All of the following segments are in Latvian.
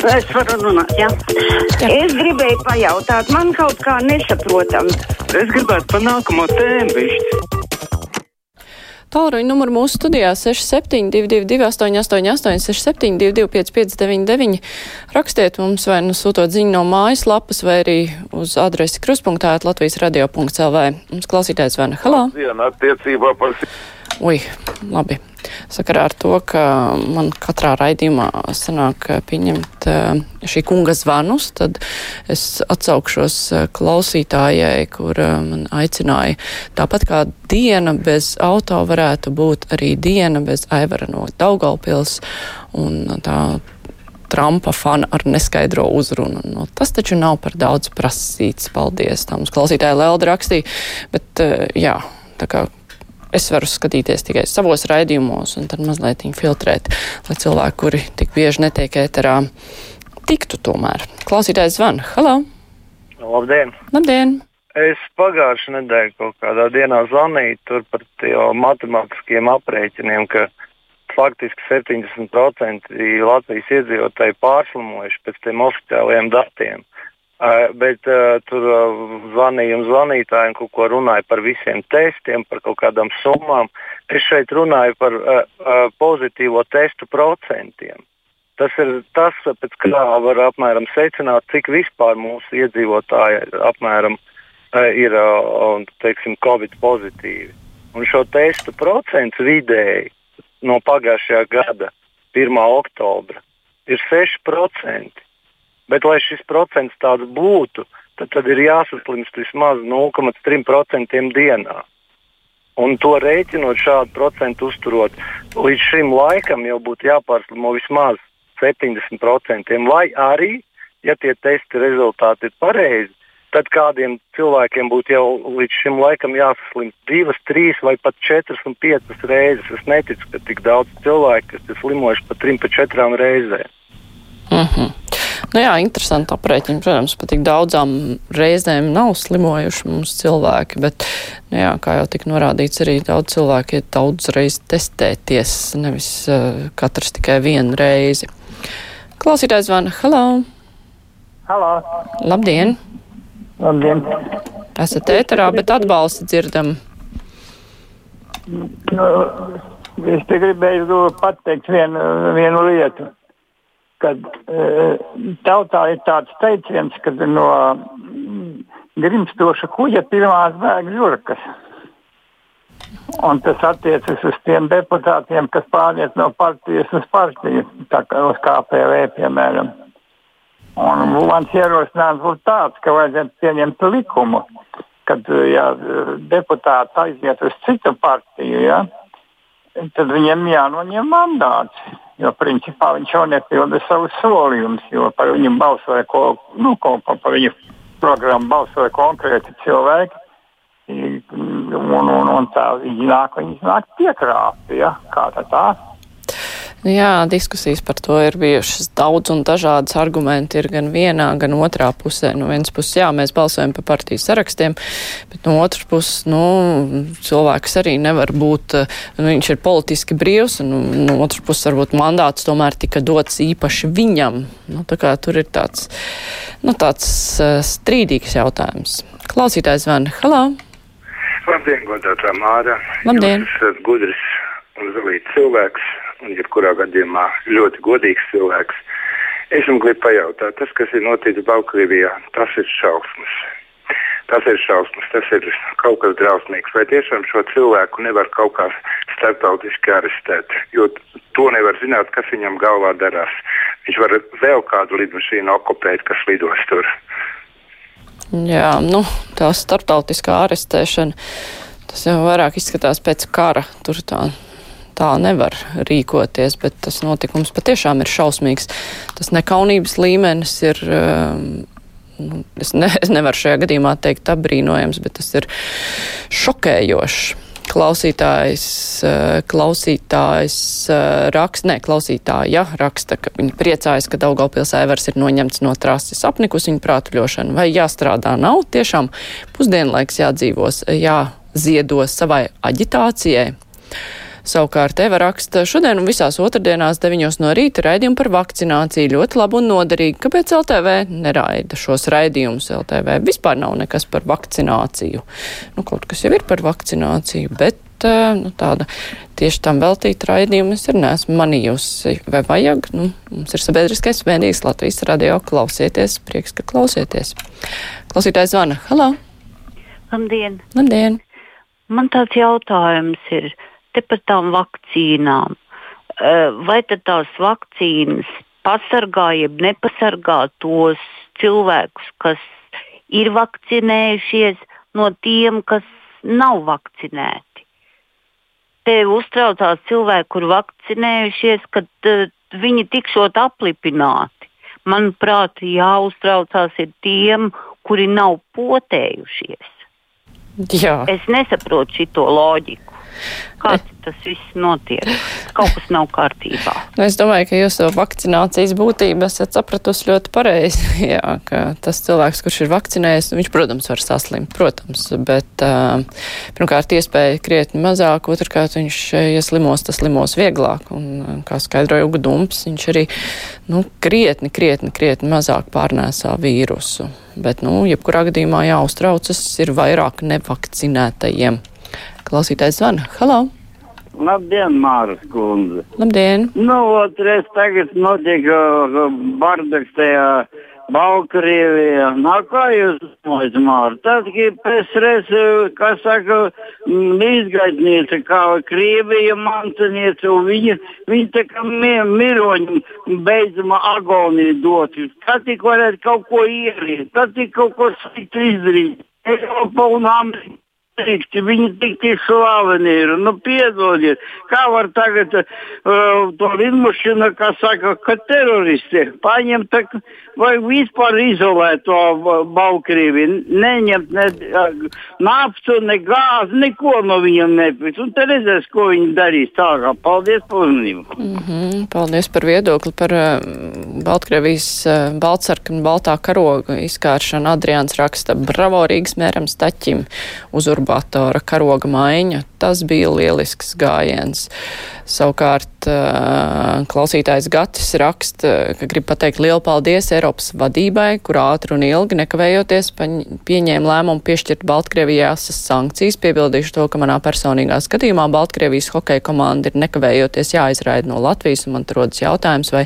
Es varu runāt, jā. jā. Es gribēju pajautāt, man kaut kā nesaprotam. Es gribētu pa nākamo tēmu višķi. Tālruņa numuru mūsu studijā 6722, 888, 672, 559, rakstiet mums vai nu sūtot ziņu no mājaslapas vai arī uz adresi kruspunktā Latvijas radio.lv. Mums klausītājs Vena. Halo! Diena attiecībā par. Ui, labi sakarā ar to, ka man katrā raidījumā sanāk pieņemt eh, šī kunga zvanus, tad es atsaukšos eh, klausītājai, kur eh, man aicināja. Tāpat kā diena bez auto varētu būt arī diena bez aivara no Daugalpils un tā Trumpa fana ar neskaidro uzrunu. Nu, tas taču nav par daudz prasīts. Paldies! Tā mums klausītāja Lelda rakstīja. Bet, jā, tā kā es varu skatīties tikai savos raidījumos un tad mazliet filtrēt, lai cilvēki, kuri tik bieži netiek ēterā, tiktu tomēr. Klausītājs zvan. Halo! Labdien! Labdien! Es pagājušajā nedēļā kaut kādā dienā zvanīju par tiem matemātiskiem aprēķiniem, ka faktiski 70% Latvijas iedzīvotāji pārslimojuši pēc tiem oficiālajiem datiem. Bet uh, tur zvanīja un zvanītāji un kaut ko runāja par visiem testiem, par kaut kādām summām. Es šeit runāju par uh, uh, pozitīvo testu procentiem. Tas ir tas, pēc kā var apmēram secināt, cik vispār mūsu iedzīvotāji apmēram ir teiksim, Covid pozitīvi. Un šo testu procents vidēji no pagājušajā gada 1. oktobra ir 6%. Bet, lai šis procents tāds būtu, tad, tad ir jāsaslimst vismaz 0,3% dienā. Un to rēķinot šādu procentu uzturot, līdz šim laikam jau būtu jāpārslimo vismaz 70%. Vai arī, ja tie testi rezultāti ir pareizi, tad kādiem cilvēkiem būtu jau līdz šim laikam jāsaslimst divas, trīs vai pat četras un piecas reizes. Es neticu, ka tik daudz cilvēku, kas ir slimojuši pat trim, pat četrām reizēm. Uh mhm. Nu jā, interesanti aprēķini. Protams, pat tik daudzām reizēm nav slimojuši mums cilvēki, bet, nu jā, kā jau tika norādīts, arī daudz cilvēki ir daudz reiz testēties, nevis uh, katrs tikai vienu reizi. Klausītājs zvana. Halo! Halo! Labdien! Labdien! Esat ēterā, bet atbalstu dzirdam. Nu, es te gribēju pateikt vienu, vienu lietu kad uh, tautā ir tāds teiciens, ka no mm, grimstoša kuģa pirmās bēg žurkas. Un tas attiecas uz tiem deputātiem, kas pāriet no partijas uz partiju, tā kā uz KPV, piemēram. Un mans ierosinājums būtu tāds, ka vajadzētu pieņemt likumu, kad ja, deputāts aiziet uz citu partiju, ja, tad viņiem jānoņem mandāts. Jo principā viņš jau nepilda savus solījumus, jo par viņu balsoja, ko, nu, ko, par viņu programmu balsoja konkrēti cilvēki. Un, un, un tā viņi nāk, viņi nāk piekrāpti, ja? kā tā tā. Jā, diskusijas par to ir bijušas daudz un dažādas argumenti ir gan vienā, gan otrā pusē. No vienas puses, jā, mēs balsojam par partijas sarakstiem, bet no otras puses, nu, cilvēks arī nevar būt, nu, viņš ir politiski brīvs, un no otras puses varbūt mandāts tomēr tika dots īpaši viņam. Nu, tā kā tur ir tāds, nu, tāds uh, strīdīgs jautājums. Klausītājs zvana. Halā! Labdien, godātā Māra! Labdien! Jūs esat gudrs un zelīts cilvēks un jebkurā gadījumā ļoti godīgs cilvēks. Es jums gribu pajautāt, tas, kas ir noticis Baltkrievijā, tas ir šausmas. Tas ir šausmas, tas ir kaut kas drausmīgs. Vai tiešām šo cilvēku nevar kaut kā starptautiski arestēt? Jo to nevar zināt, kas viņam galvā darās. Viņš var vēl kādu lidmašīnu okupēt, kas lidos tur. Jā, nu, tā starptautiskā arestēšana, tas jau vairāk izskatās pēc kara. Tur tā tā nevar rīkoties, bet tas notikums patiešām ir šausmīgs. Tas nekaunības līmenis ir. Um, nu, es, ne, es nevaru šajā gadījumā teikt apbrīnojams, bet tas ir šokējošs. Klausītājs, uh, klausītājs uh, raksta, ne, klausītāja raksta, ka viņa priecājas, ka Daugavpils aivars ir noņemts no trases apnikus viņa prātuļošana. Vai jāstrādā nav? Tiešām pusdienlaiks jādzīvos, jāziedo savai aģitācijai. Savukārt Eva raksta, šodien un visās otrdienās deviņos no rīta raidījumu par vakcināciju ļoti labu un noderīgi. Kāpēc LTV neraida šos raidījumus? LTV vispār nav nekas par vakcināciju. Nu, kaut kas jau ir par vakcināciju, bet nu, tāda tieši tam veltīta raidījuma es arī neesmu manījusi. Vai vajag? Nu, mums ir sabiedriskais mēdījis Latvijas radio. Klausieties, prieks, ka klausieties. Klausītājs zvana. Halo! Labdien! Labdien! Man tāds jautājums ir te par tām vakcīnām. Vai tad tās vakcīnas pasargā, jeb nepasargā tos cilvēkus, kas ir vakcinējušies, no tiem, kas nav vakcinēti? Te uztraucās cilvēki, kur vakcinējušies, kad uh, viņi tikšot aplipināti. Manuprāt, jāuztraucās ir tiem, kuri nav potējušies. Jā. Es nesaprotu šo loģiku. Kāds tas viss notiek? Kaut kas nav kārtībā. Nu, es domāju, ka jūs to vakcinācijas būtību esat sapratusi ļoti pareizi. Jā, ka tas cilvēks, kurš ir vakcinējies, nu, viņš, protams, var saslimt, protams, bet uh, pirmkārt iespēja krietni mazāk, otrkārt viņš, ja slimos, tas slimos vieglāk. Un, kā skaidroja Uga Dumps, viņš arī nu, krietni, krietni, krietni mazāk pārnēsā vīrusu. Bet, nu, jebkurā gadījumā jāuztraucas ir vairāk nevakcinētajiem. Klausītājs zvana. Halo! Labdien, Māras kundze! Labdien! Nu, otrais tagad notiek uh, bardaks tajā Baltkrievijā. Nā, kā jūs domājat, Māra? Tad, kad PSRS, kā saka, izgaidniece, kā Krievija mantiniece, un viņa, viņa tā kā miroņu beidzamā agonija dot. Tad tik varētu kaut ko ierīt, tad tik kaut ko sliktu izdarīt. Eiropa un Amerika strikti, viņi tik tik slaveni ir. Nu, piedodiet, kā var tagad uh, to lidmašīnu, kā saka, ka teroristi paņemt vai vispār izolēt to Baltkrieviju, neņemt ne uh, naftu, ne gāzi, neko no viņiem nepirkt. Un te redzēs, ko viņi darīs tālāk. Paldies par uzmanību. Mm -hmm, paldies par viedokli par uh, Baltkrievijas uh, baltsarkanu baltā karoga izkāršanu. Adriāns raksta bravo Rīgas mēram staķim uz urbatora karoga maiņa. Tas bija lielisks gājiens. Savukārt klausītājs Gatis raksta, ka grib pateikt lielu paldies Eiropas vadībai, kur ātri un ilgi nekavējoties pieņēma lēmumu piešķirt Baltkrievijai asas sankcijas. Piebildīšu to, ka manā personīgā skatījumā Baltkrievijas hokeja komanda ir nekavējoties jāizraida no Latvijas, un man rodas jautājums, vai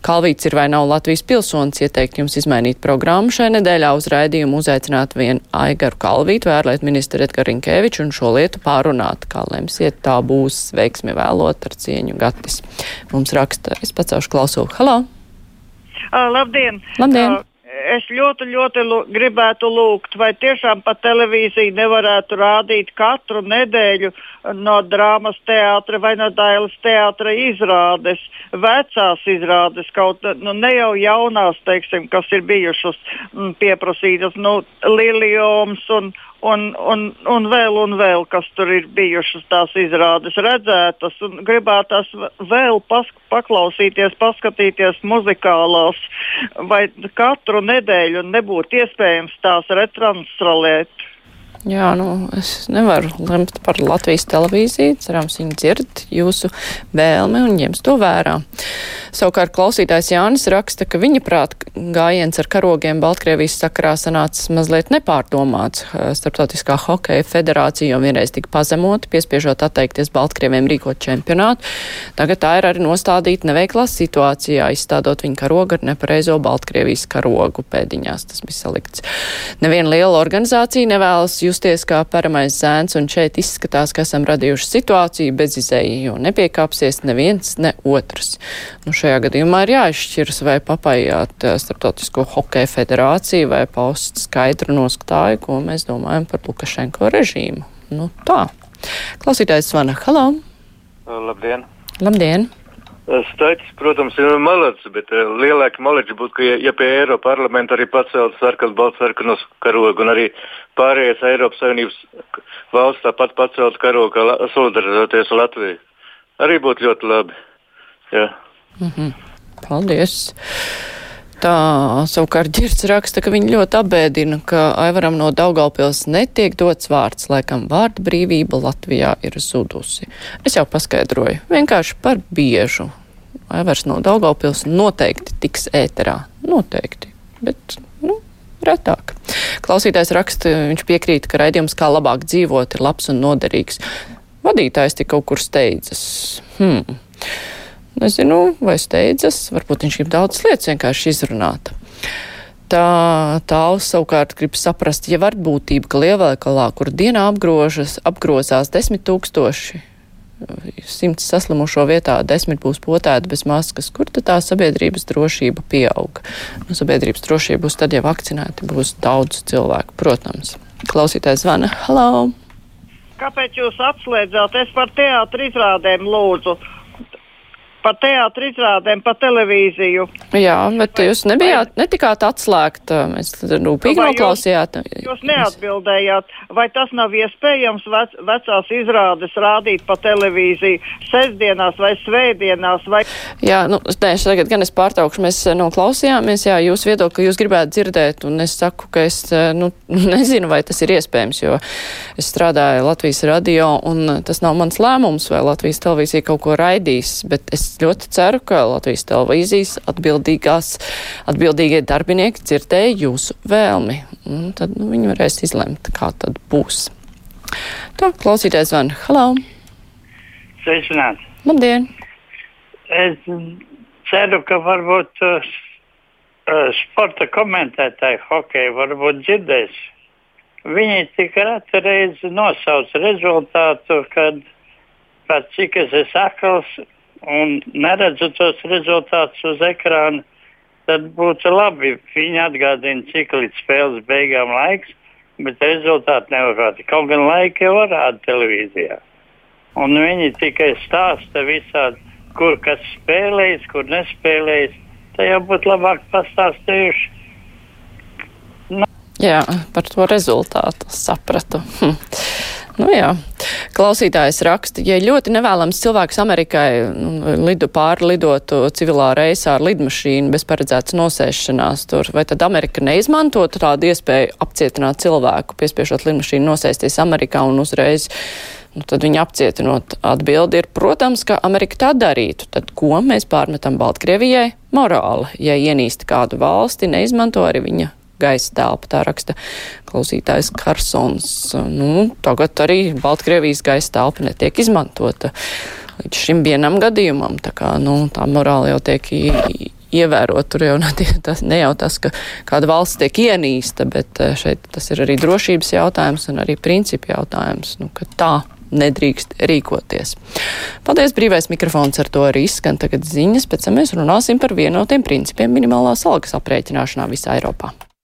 Kalvīts ir vai nav Latvijas pilsonis, ieteikt jums izmainīt programmu šai nedēļā uz raidījumu uzaicināt vienu Aigaru Kalvītu, ārlietu ministru Edgaru Rinkēviču un šo lietu pārunāt, kā lemsiet, tā būs veiksmi vēlot ar cieņu Gatis. Mums raksta, es pacelšu klausu. Halo! Uh, labdien! Labdien! Uh, es ļoti, ļoti gribētu lūgt, vai tiešām pa televīziju nevarētu rādīt katru nedēļu no drāmas teātra vai no dailes teātra izrādes, vecās izrādes, kaut nu, ne jau jaunās, teiksim, kas ir bijušas m, pieprasītas, nu, Lilioms un, un, un, un vēl un vēl, kas tur ir bijušas tās izrādes redzētas, un gribētās vēl pas, paklausīties, paskatīties muzikālās, vai katru nedēļu nebūtu iespējams tās retranslēt. Jā, nu, es nevaru lemt par Latvijas televīziju. Cerams, viņi dzird jūsu vēlmi un ņems to vērā. Savukārt klausītājs Jānis raksta, ka viņa prāt gājiens ar karogiem Baltkrievijas sakarā sanācis mazliet nepārdomāts. Starptautiskā hokeja federācija jau vienreiz tika pazemota, piespiežot atteikties Baltkrieviem rīkot čempionātu. Tagad tā ir arī nostādīta neveiklā situācijā, izstādot viņu karogu ar nepareizo Baltkrievijas karogu pēdiņās. Tas bija salikts. Neviena liela organizācija nevēlas justies kā paramais zēns, un šeit izskatās, ka esam radījuši situāciju bez izēja, jo nepiekāpsies neviens, ne otrs. Nu, šajā gadījumā ir jāizšķiras, vai papājāt Startautisko hokeja federāciju vai paust skaidru noskatāju, ko mēs domājam par Lukašenko režīmu. Nu, tā. Klausītājs zvana. Halo! Labdien! Labdien! Staķis, protams, ir malets, bet uh, lielāki maleči būtu, ka, ja, ja pie Eiropa parlamenta arī pacelt sarkanu, baltu sarkanos karogu un arī pārējais Eiropas Savienības valsts tāpat pacelt karogu, kā solidarizēties ar Latviju. Arī būtu ļoti labi. Jā. Mm -hmm. Paldies! Tā savukārt ģirds raksta, ka viņi ļoti apbēdina, ka Aivaram no Daugaupils netiek dots vārds, laikam vārda brīvība Latvijā ir zudusi. Es jau paskaidroju, vienkārši par biežu. Aivars no Daugaupils noteikti tiks ēterā. Noteikti. Bet, nu, retāk. Klausītājs raksta, viņš piekrīt, ka raidījums kā labāk dzīvot ir labs un noderīgs. Vadītājs tik kaut kur steidzas. Hmm. Nezinu, vai steidzas, varbūt viņš grib daudz lietas vienkārši izrunāt. Tā tāls savukārt grib saprast, ja var būtība, ka lielveikalā, kur dienā apgrožas, apgrozās desmit tūkstoši, simts saslimušo vietā, desmit būs potēti bez maskas, kur tad tā sabiedrības drošība pieaug? Nu, sabiedrības drošība būs tad, ja vakcinēti būs daudz cilvēku, protams. Klausītājs zvana. Halo! Kāpēc jūs atslēdzāt? Es par teātri izrādēm lūdzu par teātris izrādēm, pa televīziju. Jā, bet jūs nebijāt, netikāt atslēgt, mēs rūpīgi noklausījāt. Jūs, jūs neatbildējāt, vai tas nav iespējams vec, vecās izrādes rādīt pa televīziju sestdienās vai svētdienās? Vai... Jā, nu, nē, tagad gan es pārtraukšu, mēs noklausījāmies, jā, jūs viedokli, ka jūs gribētu dzirdēt, un es saku, ka es, nu, nezinu, vai tas ir iespējams, jo es strādāju Latvijas radio, un tas nav mans lēmums, vai Latvijas televīzija kaut ko raidīs, bet es ļoti ceru, ka Latvijas televīzijas atbildīgās, atbildīgie darbinieki dzirdēja jūsu vēlmi. Un tad nu, viņi varēs izlemt, kā tad būs. Tā, klausīties van. Halo! Sveicināti! Labdien! Es ceru, ka varbūt uh, sporta komentētāji hokeja varbūt dzirdēs. Viņi tik reti reizi nosauc rezultātu, kad pēc cik es esmu akls, un neredzu tos rezultātus uz ekrāna, tad būtu labi. Viņi atgādina, cik līdz spēles beigām laiks, bet rezultāti nevar rādīt. Kaut gan laika jau rāda televīzijā. Un viņi tikai stāsta visādi, kur kas spēlējis, kur nespēlējis. Tā jau būtu labāk pastāstījuši. Nu. Jā, par to rezultātu sapratu. Hm. Nu jā. Klausītājs raksta, ja ļoti nevēlams cilvēks Amerikai nu, lidu pārlidotu civilā reisā ar lidmašīnu bez paredzētas nosēšanās tur, vai tad Amerika neizmantotu tādu iespēju apcietināt cilvēku, piespiešot lidmašīnu nosēsties Amerikā un uzreiz Nu, tad viņa apcietinot atbildi ir, protams, ka Amerika tā darītu. Tad ko mēs pārmetam Baltkrievijai? Morāli. Ja ienīst kādu valsti, neizmanto arī viņa gaisa telpa, tā raksta klausītājs Karsons. Nu, tagad arī Baltkrievijas gaisa telpa netiek izmantota līdz šim vienam gadījumam. Tā kā, nu, tā morāli jau tiek ievērot. Tur jau ne, tas, ne jau tas, ka kāda valsts tiek ienīsta, bet eh, šeit tas ir arī drošības jautājums un arī principu jautājums, nu, tā nedrīkst rīkoties. Paldies, brīvais mikrofons ar to arī izskan tagad ziņas, pēc tam mēs runāsim par vienotiem principiem minimālās algas aprēķināšanā visā Eiropā.